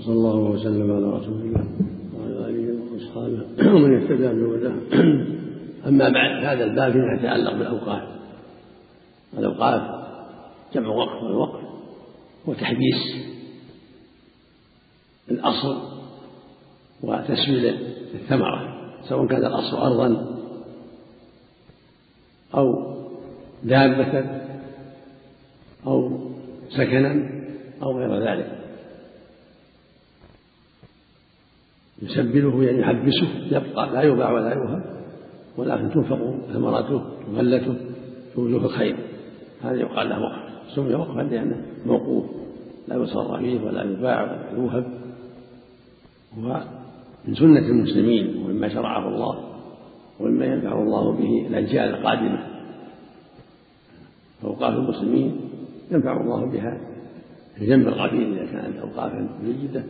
وصلى الله وسلم على رسول الله وعلى آله وأصحابه ومن اهتدى بهداه أما بعد هذا الباب فيما يتعلق بالأوقات. الأوقات جمع وقف والوقف وتحبيس الأصل وتسويل الثمرة سواء كان الأصل ارضا أو دابة أو سكنا أو غير ذلك. يسبله يعني يحبسه يبقى لا يباع ولا يوهب ولكن تنفق ثمرته في وجوه الخير. هذا يقال له وقف. سمي وقفا لأنه موقوف لا يصر فيه ولا يباع ولا يوهب. هو من سنة المسلمين ومما شرعه الله ومما ينفع الله به الأجيال القادمة فأوقاف المسلمين ينفع الله بها في جنب الغفير إذا كانت أوقافا جيدة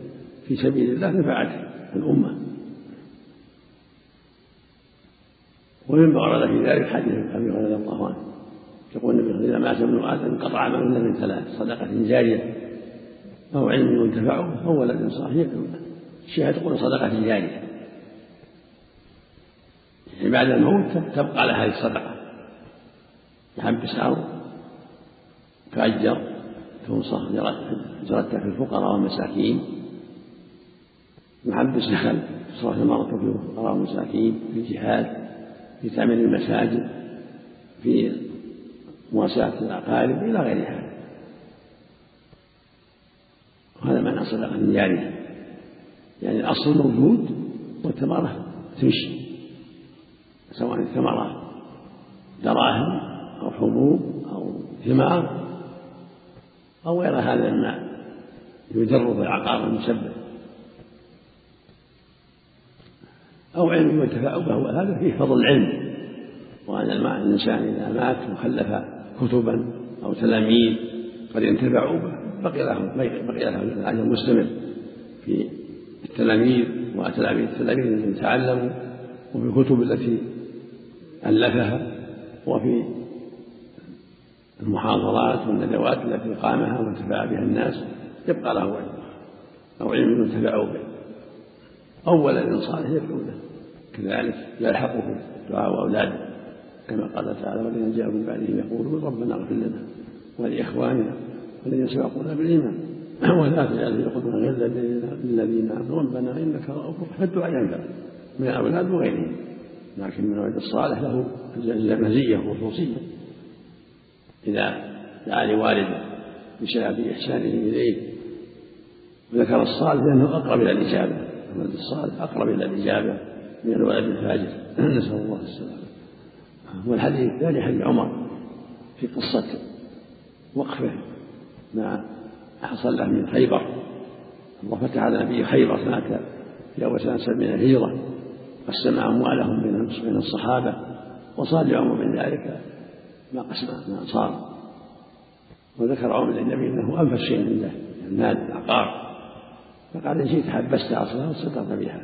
في سبيل الله نفعت الأمة. ومما ورد في ذلك حديث أبي هريرة رضي الله عنه. يقول النبي إذا مات ابن آدم انقطع عمله من ثلاث صدقة جارية. أو علم ينتفع به أو ولد صالح يدعو له الشيعة تقول صدقة جارية. يعني بعد الموت تبقى لها هذه الصدقة. يحبس أرض تؤجر تنصح جرتها في الفقراء والمساكين. يحبس نخل تصرف المرأة في الفقراء والمساكين في الجهاد في تعمير المساجد في مواساة الأقارب إلى غير هذا. وهذا معنى صدقة جارية يعني الأصل موجود والثمرة تمشي سواء الثمرة دراهم أو حبوب أو ثمار أو غير هذا مما في العقار المسبب. أو علم ينتفع به وهذا فيه فضل العلم. وأن الإنسان إذا مات وخلف كتبا أو تلاميذ قد ينتفعوا به بقي له بقي له الأجر مستمر في التلاميذ وتلاميذ التلاميذ الذين تعلموا وفي الكتب التي ألفها وفي المحاضرات والندوات التي قامها وانتفع بها الناس يبقى له أجر أو علم ينتفع به. أو ولد صالح يدعو له كذلك يلحقه دعاء أولاده كما قال تعالى والذين جاءوا من بعدهم يقولون ربنا اغفر لنا ولإخواننا والذين سبقونا بالإيمان. ولا تجعل في قلوبنا غلا للذين آمنوا. ربنا إنك رؤوف فالدعاء ينفع من الأولاد وغيرهم. لكن من الولد الصالح له مزية وخصوصية إذا دعا لوالده بسبب إحسانه إليه وذكر الصالح لأنه أقرب إلى الإجابة. الولد الصالح أقرب إلى الإجابة من الولد الفاجر نسأل الله السلامة. والحديث الثاني حديث عمر في قصة وقفه ما حصل له من خيبر. الله فتح على نبي خيبر مات في أول سنة من الهجرة قسم أموالهم بين الصحابة وصار لعمر من ذلك ما قسم ما صار وذكر عمر للنبي إنه أنفس شيء عنده المال العقار فقال إن شئت حبست أصلها وصدقت بها.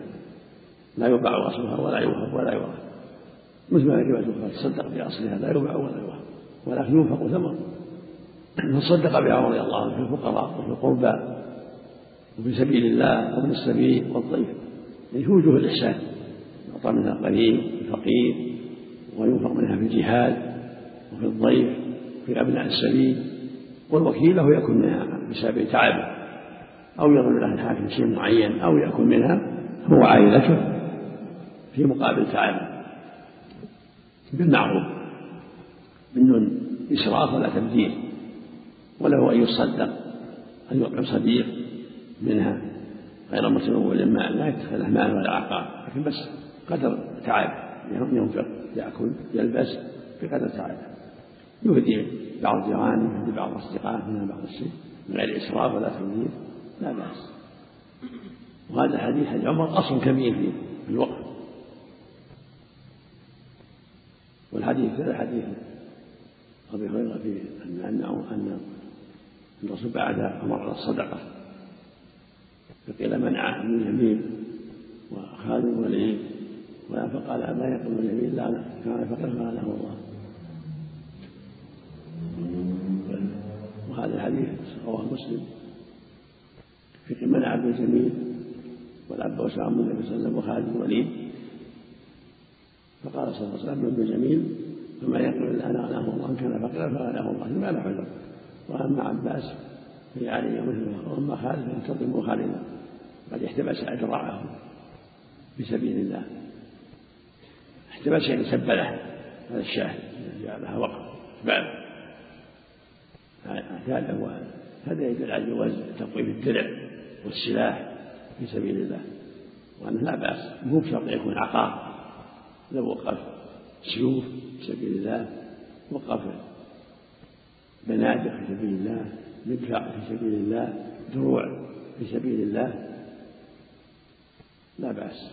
لا يباع أصلها ولا يوهب ولا يورث مثل ما يجب ان تصدق بأصلها لا يباع ولا يوهب. ولكن ينفق ثمر فصدق بها رضي الله عنه في الفقراء وفي القربى وفي سبيل الله وابن السبيل والضيف. يعني في وجوه الإحسان. يعطى منها القريب الفقير وينفق منها في الجهاد وفي الضيف في أبناء السبيل. والوكيل له يكون منها بسبب تعبه. أو يظن له الحاكم شيء معين أو يأكل منها هو عائلته في مقابل تعبه بالمعروف من دون إسراف ولا تبذير وله أن يصدق أن يطعم صديق منها غير متنول المال لا يتخذه مال ولا عقار لكن بس قدر تعب ينفق يأكل يلبس بقدر تعب. يهدي بعض جيرانه يهدي بعض أصدقائه منها بعض الشيء من غير إسراف ولا تبذير لا بأس. وهذا حديث حديث عمر أصل كبير في الوقت. والحديث هذا حديث أبي هريرة في أن أن أن الرسول بعد أمر على الصدقة فقيل منع من اليمين؟ وخادم وليه فقال لا يقبل اليمين؟ لا كان فقد له الله. وهذا الحديث رواه مسلم. سعد بن جميل والعباس عم النبي صلى الله عليه وسلم وخالد بن الوليد. فقال صلى الله عليه وسلم ابن جميل فما يقول الآن اغناه الله إن كان فقيرا فغناه الله. ثم له عذر وأما عباس في علي مثله وأما خالد فانتظموا خالدا. قد احتبس اجرعه في سبيل الله. احتبس يعني سب له هذا الشاهد جعلها وقف بعد هذا هو هذا يدل على جواز تقويم الدرع والسلاح في سبيل الله. وأنه لا بأس مو بشرط يكون عقار. لو وقف. سيوف في سبيل الله وقف. بنادق في سبيل الله مدفع في سبيل الله دروع في سبيل الله. لا بأس.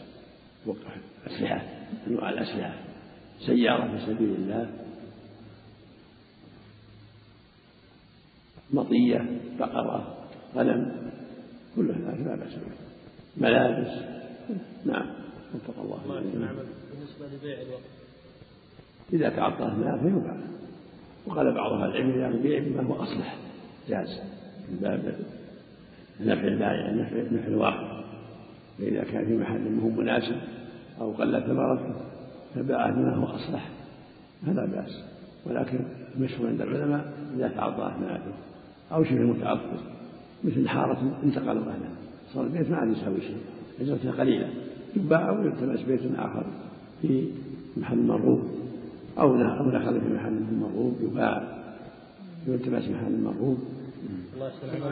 وقف. أسلحة. أنواع الأسلحة. سيارة في سبيل الله. مطية بقرة غنم كل هذا لا بأس به ملابس. نعم. وفق الله. بالنسبة لبيع الوقت. إذا تعطى المال فيباع وقال بعض أهل العلم إذا بيع بما هو أصلح. جاز من باب نفع البائع نفع نفع الواقع فإذا كان في محل مو مناسب أو قل ثمرته فباعه بما هو أصلح. فلا بأس. ولكن المشهور عند العلماء إذا تعطاه ماله أو شبه متعطل. مثل حارة انتقل أهلها صار البيت ما عاد يساوي شيء. أجرتها قليلة يباع أو يلتمس بيت آخر في محل مرغوب. أو أو نخل في محل مرغوب. يباع. يلتمس محل مرغوب. الله يسلمك.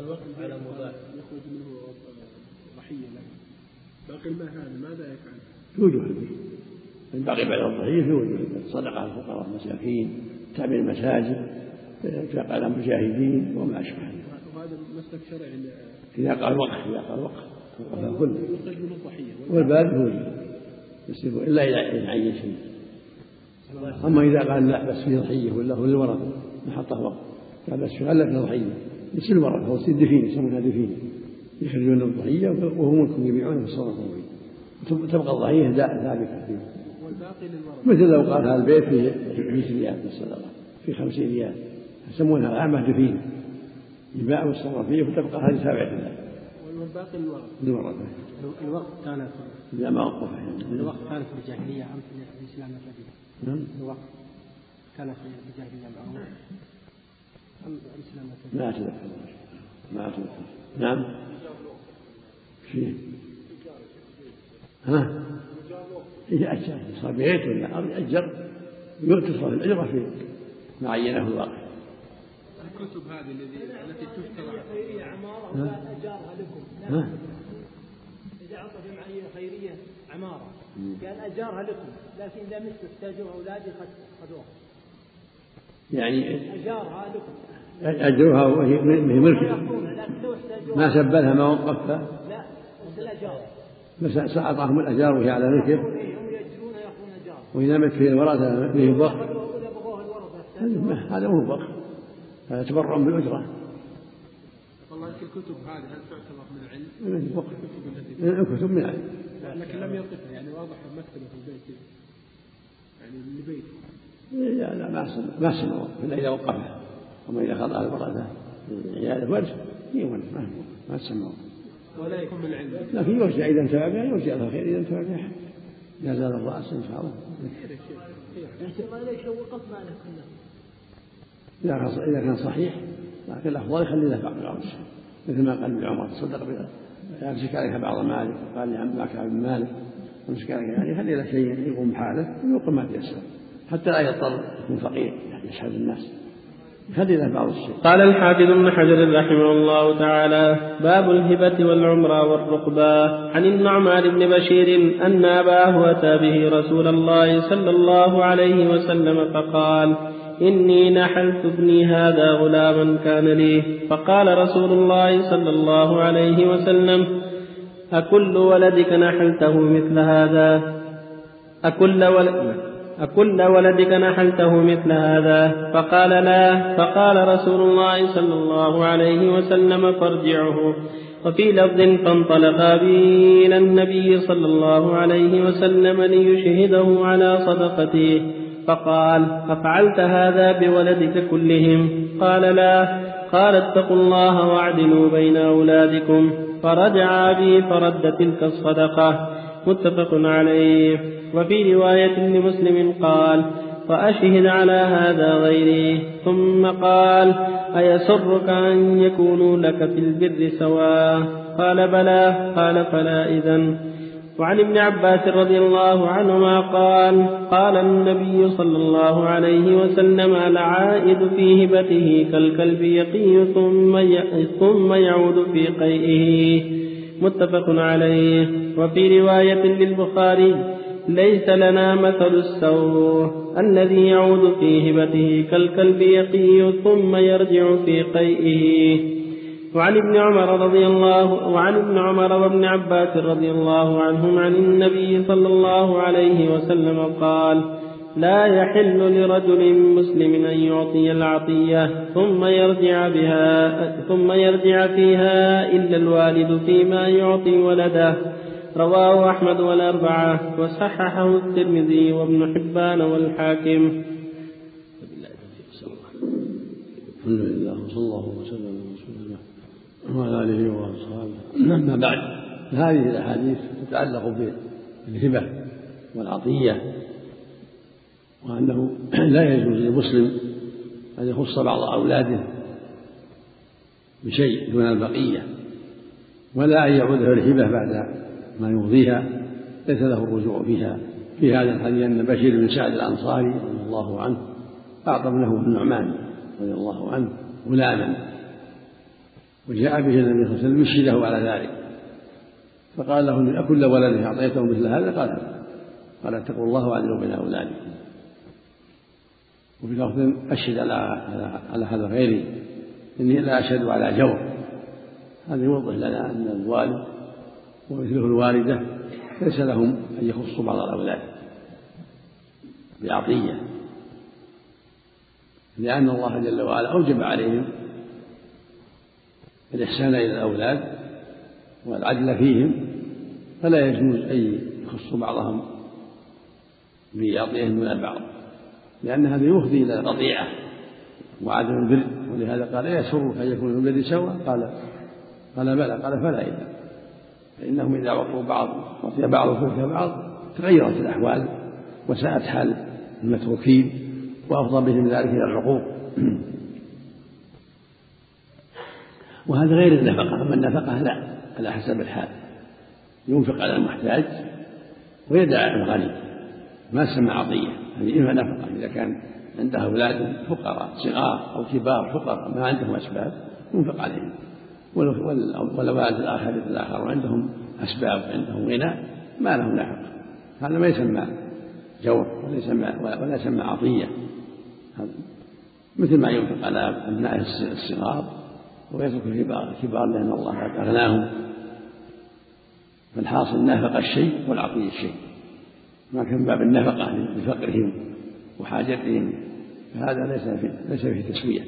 الوقت على مباح. يخرج منه ضحية له. باقي المال هذا ماذا يفعل؟ في وجوه البيت باقي بعد الضحية في وجوه البيت. صدقة الفقراء المساكين تعمير المساجد إنفاق على المجاهدين وما أشبه وهذا شرعي إذا قال وقف إذا قال وقف. وقف كله والباب هو يصير إلا إذا عين شيء. أما إذا قال لا بس فيه ضحية ولا هو للورثة نحطه وقف. قال بس قال لك ضحية. يصير الورثة هو يصير دفين يسمونها دفين يخرجون الضحية وهو ملك يبيعونه في الصدقة تبقى الضحية ثابتة فيه. مثل لو قال هذا البيت فيه 100 ريال في الصدقة في 50 ريال. يسمونها العامة دفين يباع ويصرف فيه وتبقى هذه تابعة له والباقي الوقت كان إذا ما وقف الوقت كان في الجاهلية أم في الإسلام نعم. الوقت كان في الجاهلية معه أم الإسلام ما أتذكر. ما أتذكر. نعم. شيء ها؟ إذا أجر صار بيت ولا أجر تصرف الأجرة في ما عينه الواقع. الكتب هذه التي تشترى خيرية عمارة ولا أجارها لكم. لا إذا عطى جمعية خيرية عمارة قال أجارها لكم لكن إذا مت استأجرها أولادي خذوها يعني أجارها لكم. أجروها وهي ملك. ما سبلها ما وقفها لا بس الأجار. بس أعطاهم الأجار وهي على ملكه أجار. وإذا مت في الورثة به بخ هذا مو بخ هذا تبرع بالأجرة والله الكتب هذه هل تعتبر من العلم؟ من الكتب التي من العلم لكن لم يقفها يعني واضح مكتبة في البيت يعني لبيت لا لا ما ما سمعوا إلا إذا وقفها. اما إذا خضع الورثه عياله وجه. هي وجه ما ما سمعوا. ولا يكون من العلم. لكن يرجع إذا انتفع بها يرجع له خير إذا انتفع بها لا زال الرأس إن شاء الله. ليش وقف ماله كله؟ إذا كان صحيح لكن الأفضل يخلي له بعض العرش مثل ما قال ابن عمر تصدق يمسك عليك بعض مالك قال لعمك ابن مالك. يمسك عليك يعني خلي له شيء يقوم بحاله ويقوم ما تيسر. حتى لا يضطر يكون فقير يعني يشهد الناس. خلي له بعض الشيء. قال الحافظ ابن حجر رحمه الله تعالى باب الهبة والعمرة والرقبة. عن النعمان بن بشير أن أباه أتى به رسول الله صلى الله عليه وسلم فقال إني نحلت ابني هذا غلاما كان لي. فقال رسول الله صلى الله عليه وسلم أكل ولدك نحلته مثل هذا. أكل ولد أكل ولدك نحلته مثل هذا. فقال لا. فقال رسول الله صلى الله عليه وسلم فارجعه. وفي لفظ فانطلقا به إلى النبي صلى الله عليه وسلم ليشهده على صدقته. فقال أفعلت هذا بولدك كلهم؟ قال لا. قال اتقوا الله واعدلوا بين أولادكم. فرجع به فرد تلك الصدقة. متفق عليه. وفي رواية لمسلم قال وأشهد على هذا غيري. ثم قال أيسرك أن يكونوا لك في البر سواء؟ قال بلى. قال فلا إذن. وعن ابن عباس رضي الله عنهما قال قال النبي صلى الله عليه وسلم العائد في هبته كالكلب يقي ثم ثم يعود في قيئه. متفق عليه. وفي رواية للبخاري ليس لنا مثل السوء الذي يعود في هبته كالكلب يقي ثم يرجع في قيئه. وعن ابن عمر رضي الله وعن ابن عمر وابن عباس رضي الله عنهم عن النبي صلى الله عليه وسلم قال لا يحل لرجل مسلم أن يعطي العطية ثم يرجع بها ثم يرجع فيها إلا الوالد فيما يعطي ولده. رواه أحمد والأربعة وصححه الترمذي وابن حبان والحاكم. الحمد لله وصلى الله وسلم وعلى آله وأصحابه. أما بعد هذه الأحاديث تتعلق بالهبة والعطية وأنه لا يجوز للمسلم أن يخص بعض أولاده بشيء دون البقية ولا أن يعوده الهبة بعد ما يمضيها ليس له الرجوع فيها. في هذا الحديث أن بشير بن سعد الأنصاري رضي الله عنه اعطى ابنه النعمان رضي الله عنه غلاما. وجاء به النبي صلى الله عليه وسلم يشهده على ذلك. فقال له أكل ولده أعطيته مثل هذا؟ قال قال اتقوا الله وعدلوا بين أولادكم. وفي لفظ أشهد على على هذا غيري. إني لا أشهد على جور هذا يوضح لنا أن الوالد ومثله الوالدة ليس لهم أن يخصوا بعض الأولاد بعطية. لأن الله جل وعلا أوجب عليهم الإحسان إلى الأولاد والعدل فيهم فلا يجوز أن يخص بعضهم بأعطيهم من البعض لأن هذا يفضي إلى القطيعة وعدم البر ولهذا قال يسرك أن يكون في البر سوا قال قال بلى قال فلا إذا فإنهم إذا عطوا بعض عطي بعض وترك بعض تغيرت الأحوال وساءت حال المتروكين وأفضى بهم ذلك إلى العقوق. وهذا غير النفقة أما النفقة لا على حسب الحال. ينفق على المحتاج ويدع الغني. ما سمى عطية. هذه إما نفقة إذا كان عنده أولاد فقراء صغار أو كبار فقراء ما عندهم أسباب ينفق عليهم. والأولاد الآخر الآخر عندهم أسباب عندهم غنى ما لهم نفقة. هذا ما يسمى جور ولا يسمى ولا يسمى عطية. مثل ما ينفق على أبنائه الصغار. ويترك الكبار الكبار لأن الله قد أغناهم فالحاصل نافق الشيء والعطية الشيء. ما كان باب النفقة لفقرهم وحاجتهم. فهذا ليس في ليس فيه تسوية.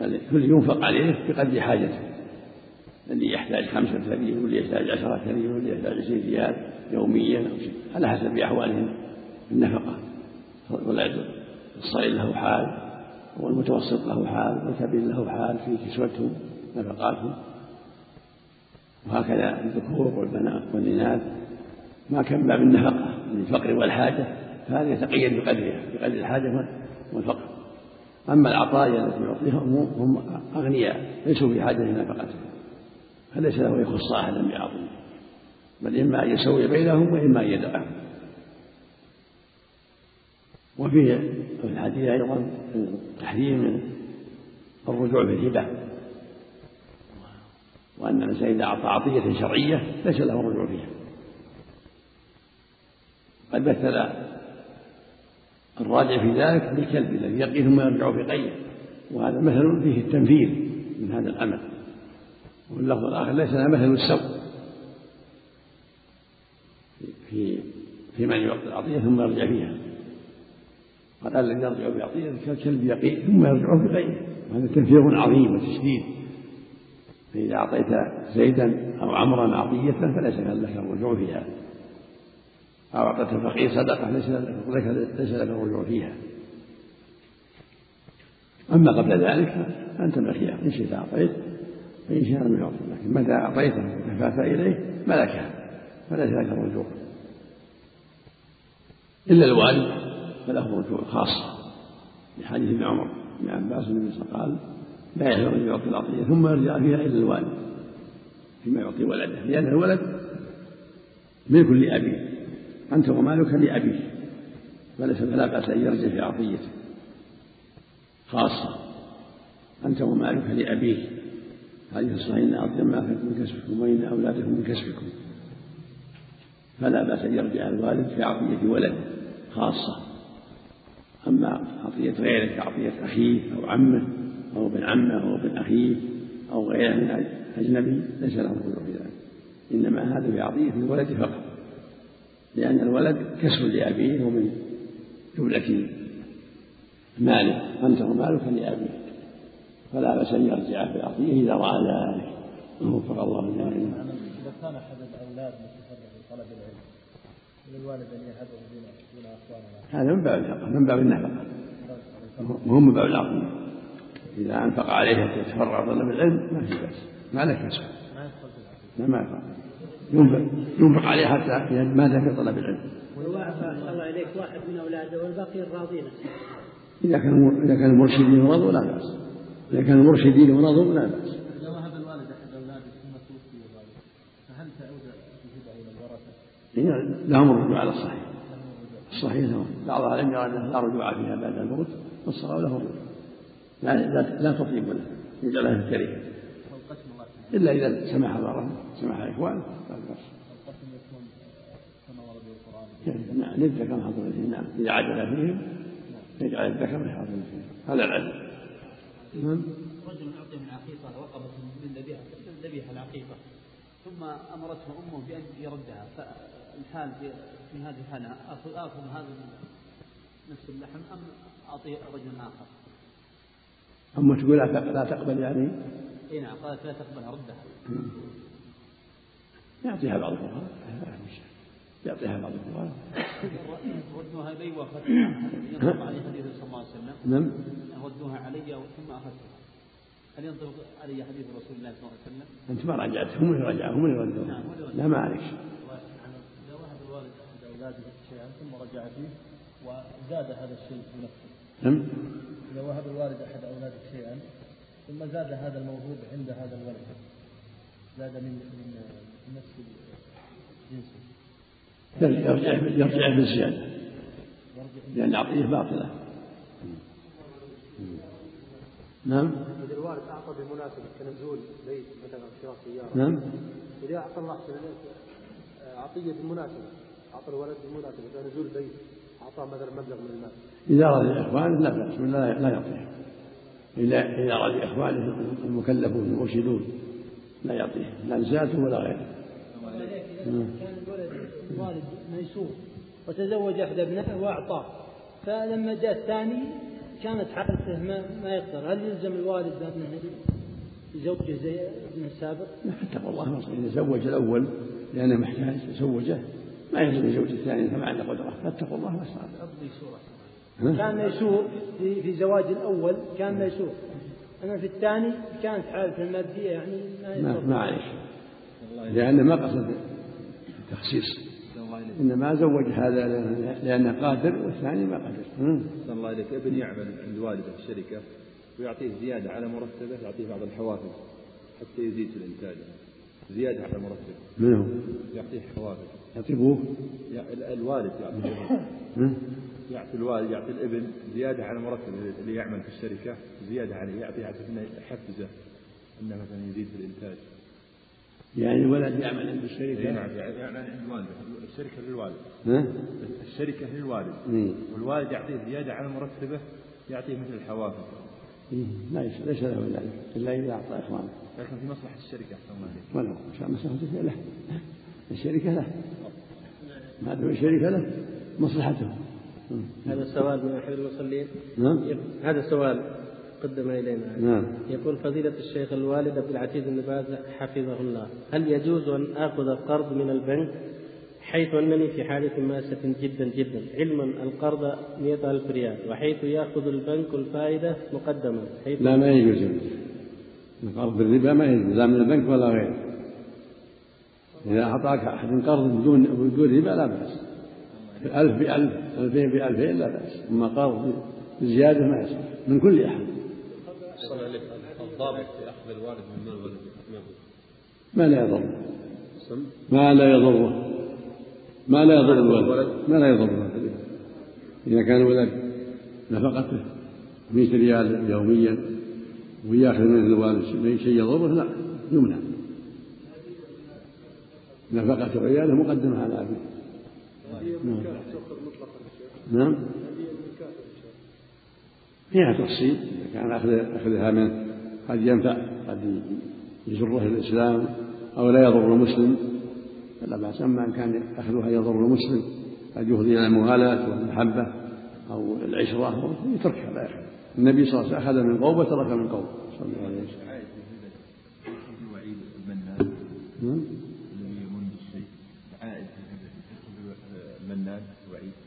بل كل ينفق عليه بقدر حاجته. الذي يحتاج خمسة ريال واللي يحتاج عشرة ريال واللي يحتاج عشرين ريال يوميا أو شيء. على حسب أحوالهم النفقة الصغير له حال. والمتوسط له حال والكبير له حال في كسوتهم نفقاتهم. وهكذا الذكور والبنات والإناث. ما كان باب النفقة للفقر والحاجة فهذا يتقيد بقدرها بقدر الحاجة والفقر. أما العطايا التي يعطيهم هم أغنياء ليسوا في حاجة إلى نفقتهم. فليس له يخص أحدا بعطيه بل إما أن يسوي بينهم وإما أن يدعهم. وفي الحديث أيضا تحريم الرجوع في الهبة. وأن الإنسان إذا أعطى عطية شرعية ليس له الرجوع فيها. قد مثل الراجع في ذلك بالكلب الذي يقي ثم يرجع في قيه. وهذا مثل فيه التنفير من هذا العمل واللفظ الآخر ليس له مثل السوء في في من يعطي العطية ثم يرجع فيها. قال الذي يرجع بعطية كالكلب يقي ثم يرجع بغيره وهذا تنفير عظيم وتشديد. فإذا أعطيت زيدا أو عمرا عطية فليس لك الرجوع فيها. أو أعطيت الفقير صدقة ليس لك الرجوع فيها. أما قبل ذلك فأنت بالخيار إن شئت أعطيت فإن شاء لم يعطي. لكن متى أعطيته ودفعت إليه ملكها فليس لك الرجوع. إلا الوالد. فله رجوع خاص لحديث ابن عمر بن عباس النبي وسلم لا يحل أن يعطي العطية ثم يرجع فيها إلا الوالد فيما يعطي ولده لأن الولد ملك لأبيه أنت ومالك لأبيه فليس فلا بأس أن يرجع في عطيته خاصة أنت ومالك لأبيه هذه الصحيح إن أطيب ما من كسبكم وإن أولادكم من كسبكم. فلا بأس أن يرجع الوالد في عطية ولده خاصة. أما عطية غيره كعطية أخيه أو عمه أو ابن عمه أو ابن أخيه أو غيره من أجنبي ليس له رجوع في ذلك. إنما هذا في عطية الولد فقط لأن الولد كسب لأبيه ومن جملة ماله أنت ومالك لأبيه فلا بأس أن يرجع في عطيه إذا رأى ذلك. وفق الله جميعا إذا كان أحد الأولاد متفرغ لطلب العلم هذا من باب النفقة من باب النفقة وهم من باب العطية إذا أنفق عليه حتى يتفرع طلب العلم ما في بأس. ما له كسب لا ما يفعل ينفق ينفق عليه حتى ماذا في طلب العلم الله إليك واحد من أولاده والباقي راضين. إذا كان إذا كان مرشدين ورضوا لا بأس. إذا كان مرشدين ورضوا لا بأس إذا وهب الوالد أحد أولاده ثم توفي الوالد فهل تعود الهبة إلى الورثة؟ لهم الرجوع على الصحيح. الصحيح لهم بعض أهل العلم يرى لا رجوع فيها بعد الموت والصواب له الرجوع لا لا, لا تطيب له يجعلها الشريك إلا إذا سمح الله سمح القرآن نعم للذكر حظ الأنثيين نعم إذا عدل فيهم يجعل الذكر حظ الأنثيين هذا العدل نعم. رجل أعطي من عقيقة رقبة من ذبيحة العقيقة ثم أمرته أمه بأن يردها فالحال في, في هذه الحالة آخذ آخذ هذا نفس اللحم أم أعطي رجل آخر؟ أما تقول لا تقبل يعني؟ إي نعم قالت لا تقبلها ردها يعطيها بعض الفقراء يعطيها بعض الفقراء ردوها إلي وأخذتها. ينطق علي حديث صلى الله عليه وسلم. نعم. ردوها علي ثم أخذتها. هل ينطق علي حديث رسول الله صلى الله عليه وسلم؟ أنت ما رجعت هم اللي رجعوا هم اللي ردوا نعم لا ما عليك الوالد شيئا ثم رجع فيه وزاد هذا الشيء بنفسه نعم. إذا وهب الوالد أحد أولاده شيئا ثم زاد هذا الموهوب عند هذا الولد. زاد من من نفس جنسه يرجع يرجع بالزيادة لأن العطية باطلة. نعم. إذا الوالد أعطى بمناسبة كنزول بيت مثلا شراء سيارة. نعم. إذا أعطى الله عطية بالمناسبة أعطى الولد بيت أعطاه مثلا مبلغ من المال. إذا رضي إخوانه لا بأس من لا لا يعطيه إذا إذا رضي إخوانه المكلفون المرشدون لا يعطيه لا زاده ولا غيره. كان الولد الوالد ميسور وتزوج احدى ابنته وأعطاه فلما جاء الثاني كانت حالته ما, ما يقدر. هل يلزم الوالد بابنه يزوجه زي ابنه السابق؟ اتقوا الله إذا زوج الأول لأنه محتاج زوجه. ما يلزم يزوج الثاني فما عنده قدرة. فاتقوا الله ما استطاع كان ميسور في, في زواج الأول كان ميسور. أما في الثاني كانت حالته المادية يعني ما ما, ما عليك. لأنه ما قصد التخصيص. إنما زوج هذا لأنه قادر والثاني ما قادر. صلى الله عليك ابن يعمل عند والده في الشركة ويعطيه زيادة على مرتبه يعطيه بعض الحوافز حتى يزيد في الإنتاج. زيادة على مرتبه. من هو؟ يعطيه حوافز. يعطي ابوه؟ الوالد يعطي يعطي الوالد يعطي الابن زيادة على مرتبه اللي يعمل في الشركة زيادة عليه يعطيه انه يحفزه إنه مثلا يزيد في الإنتاج. يعني الولد يعمل عند الشركة؟ نعم يعمل عند والده الشركة للوالد؟ الشركة للوالد. مم. والوالد يعطيه زيادة على مرتبه يعطيه مثل الحوافز. ليس ليس له ذلك إلا إذا أعطى إخوانه. لكن في مصلحة الشركة أحسن الله ولا عشان مصلحته له. الشركة له. ما دام الشركة له مصلحته. هذا السؤال من أحد المصلين. نعم. هذا السؤال قدم إلينا. نعم. يقول فضيلة الشيخ الوالد عبد العزيز بن باز حفظه الله. هل يجوز أن آخذ قرض من البنك حيث أنني في حالة ماسة جدا جدا؟ علما القرض مئة ألف ريال وحيث يأخذ البنك الفائدة مقدما حيث لا ما يجوز. القرض بالربا ما يجوز لا من البنك ولا غيره. إذا أعطاك أحد قرض بدون بدون ربا لا بأس. ألف بألف ألفين بألفين لا بأس. أما قرض بزيادة ما يصح. من كل أحد. الضابط في أخذ الوالد من مال ولده ما لا يضره ما لا يضره ما لا يضر الولد ما لا يضره إذا كان الولد نفقته 100 ريال يوميا ويأخذ من الوالد شيء يضره لا. يمنع. نفقة عياله مقدمة على أبيه. نعم. نعم فيها تفصيل. إذا كان أخذ أخذها منه قد ينفع قد يجره الإسلام أو لا يضر المسلم. فلا بأس أما إن كان أخذها يضر المسلم قد يفضي إلى المغالاة والمحبة أو العشرة يتركها لا يأخذ النبي صلى الله عليه وسلم أخذ من قوم وترك من قوم. صلى الله عليه وسلم.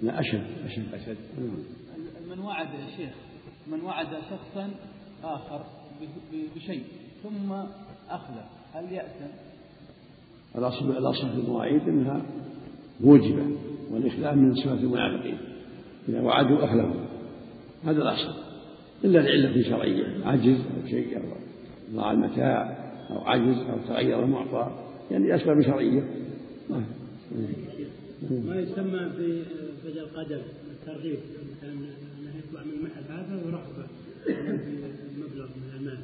لا أشد أشد. أشد. من وعد يا شيخ من وعد شخصا آخر بشيء ثم أخلف هل يأثم؟ الأصل الأصل في المواعيد أنها موجبة والإخلاف من صفات المنافقين. إذا وعدوا أخلفوا. هذا الأصل. إلا لعلة شرعية عجز أو شيء أو ضاع المتاع أو عجز أو تغير المعطى. يعني أسباب شرعية. ما يسمى في فجر القدم الترغيب مثلا انه يطلع من المحل هذا مبلغ من المال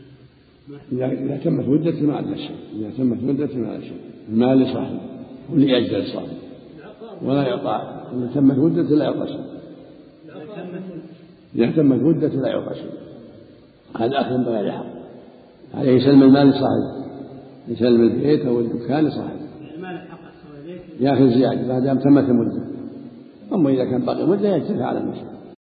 إذا تمت مدة ما عدا شيء، إذا تمت مدة ما عدا شيء، المال لصاحبه ولأجل صاحبه ولا يعطى إذا تمت مدة لا يعطى شيء. إذا تمت مدة لا يعطى شيء. هذا أخذ بغير حق. عليه يسلم المال لصاحبه. يسلم البيت أو الدكان لصاحبه. ياخذ زيادة ما دام تمت المدة. أما إذا كان باقي مدة يجتري على الناس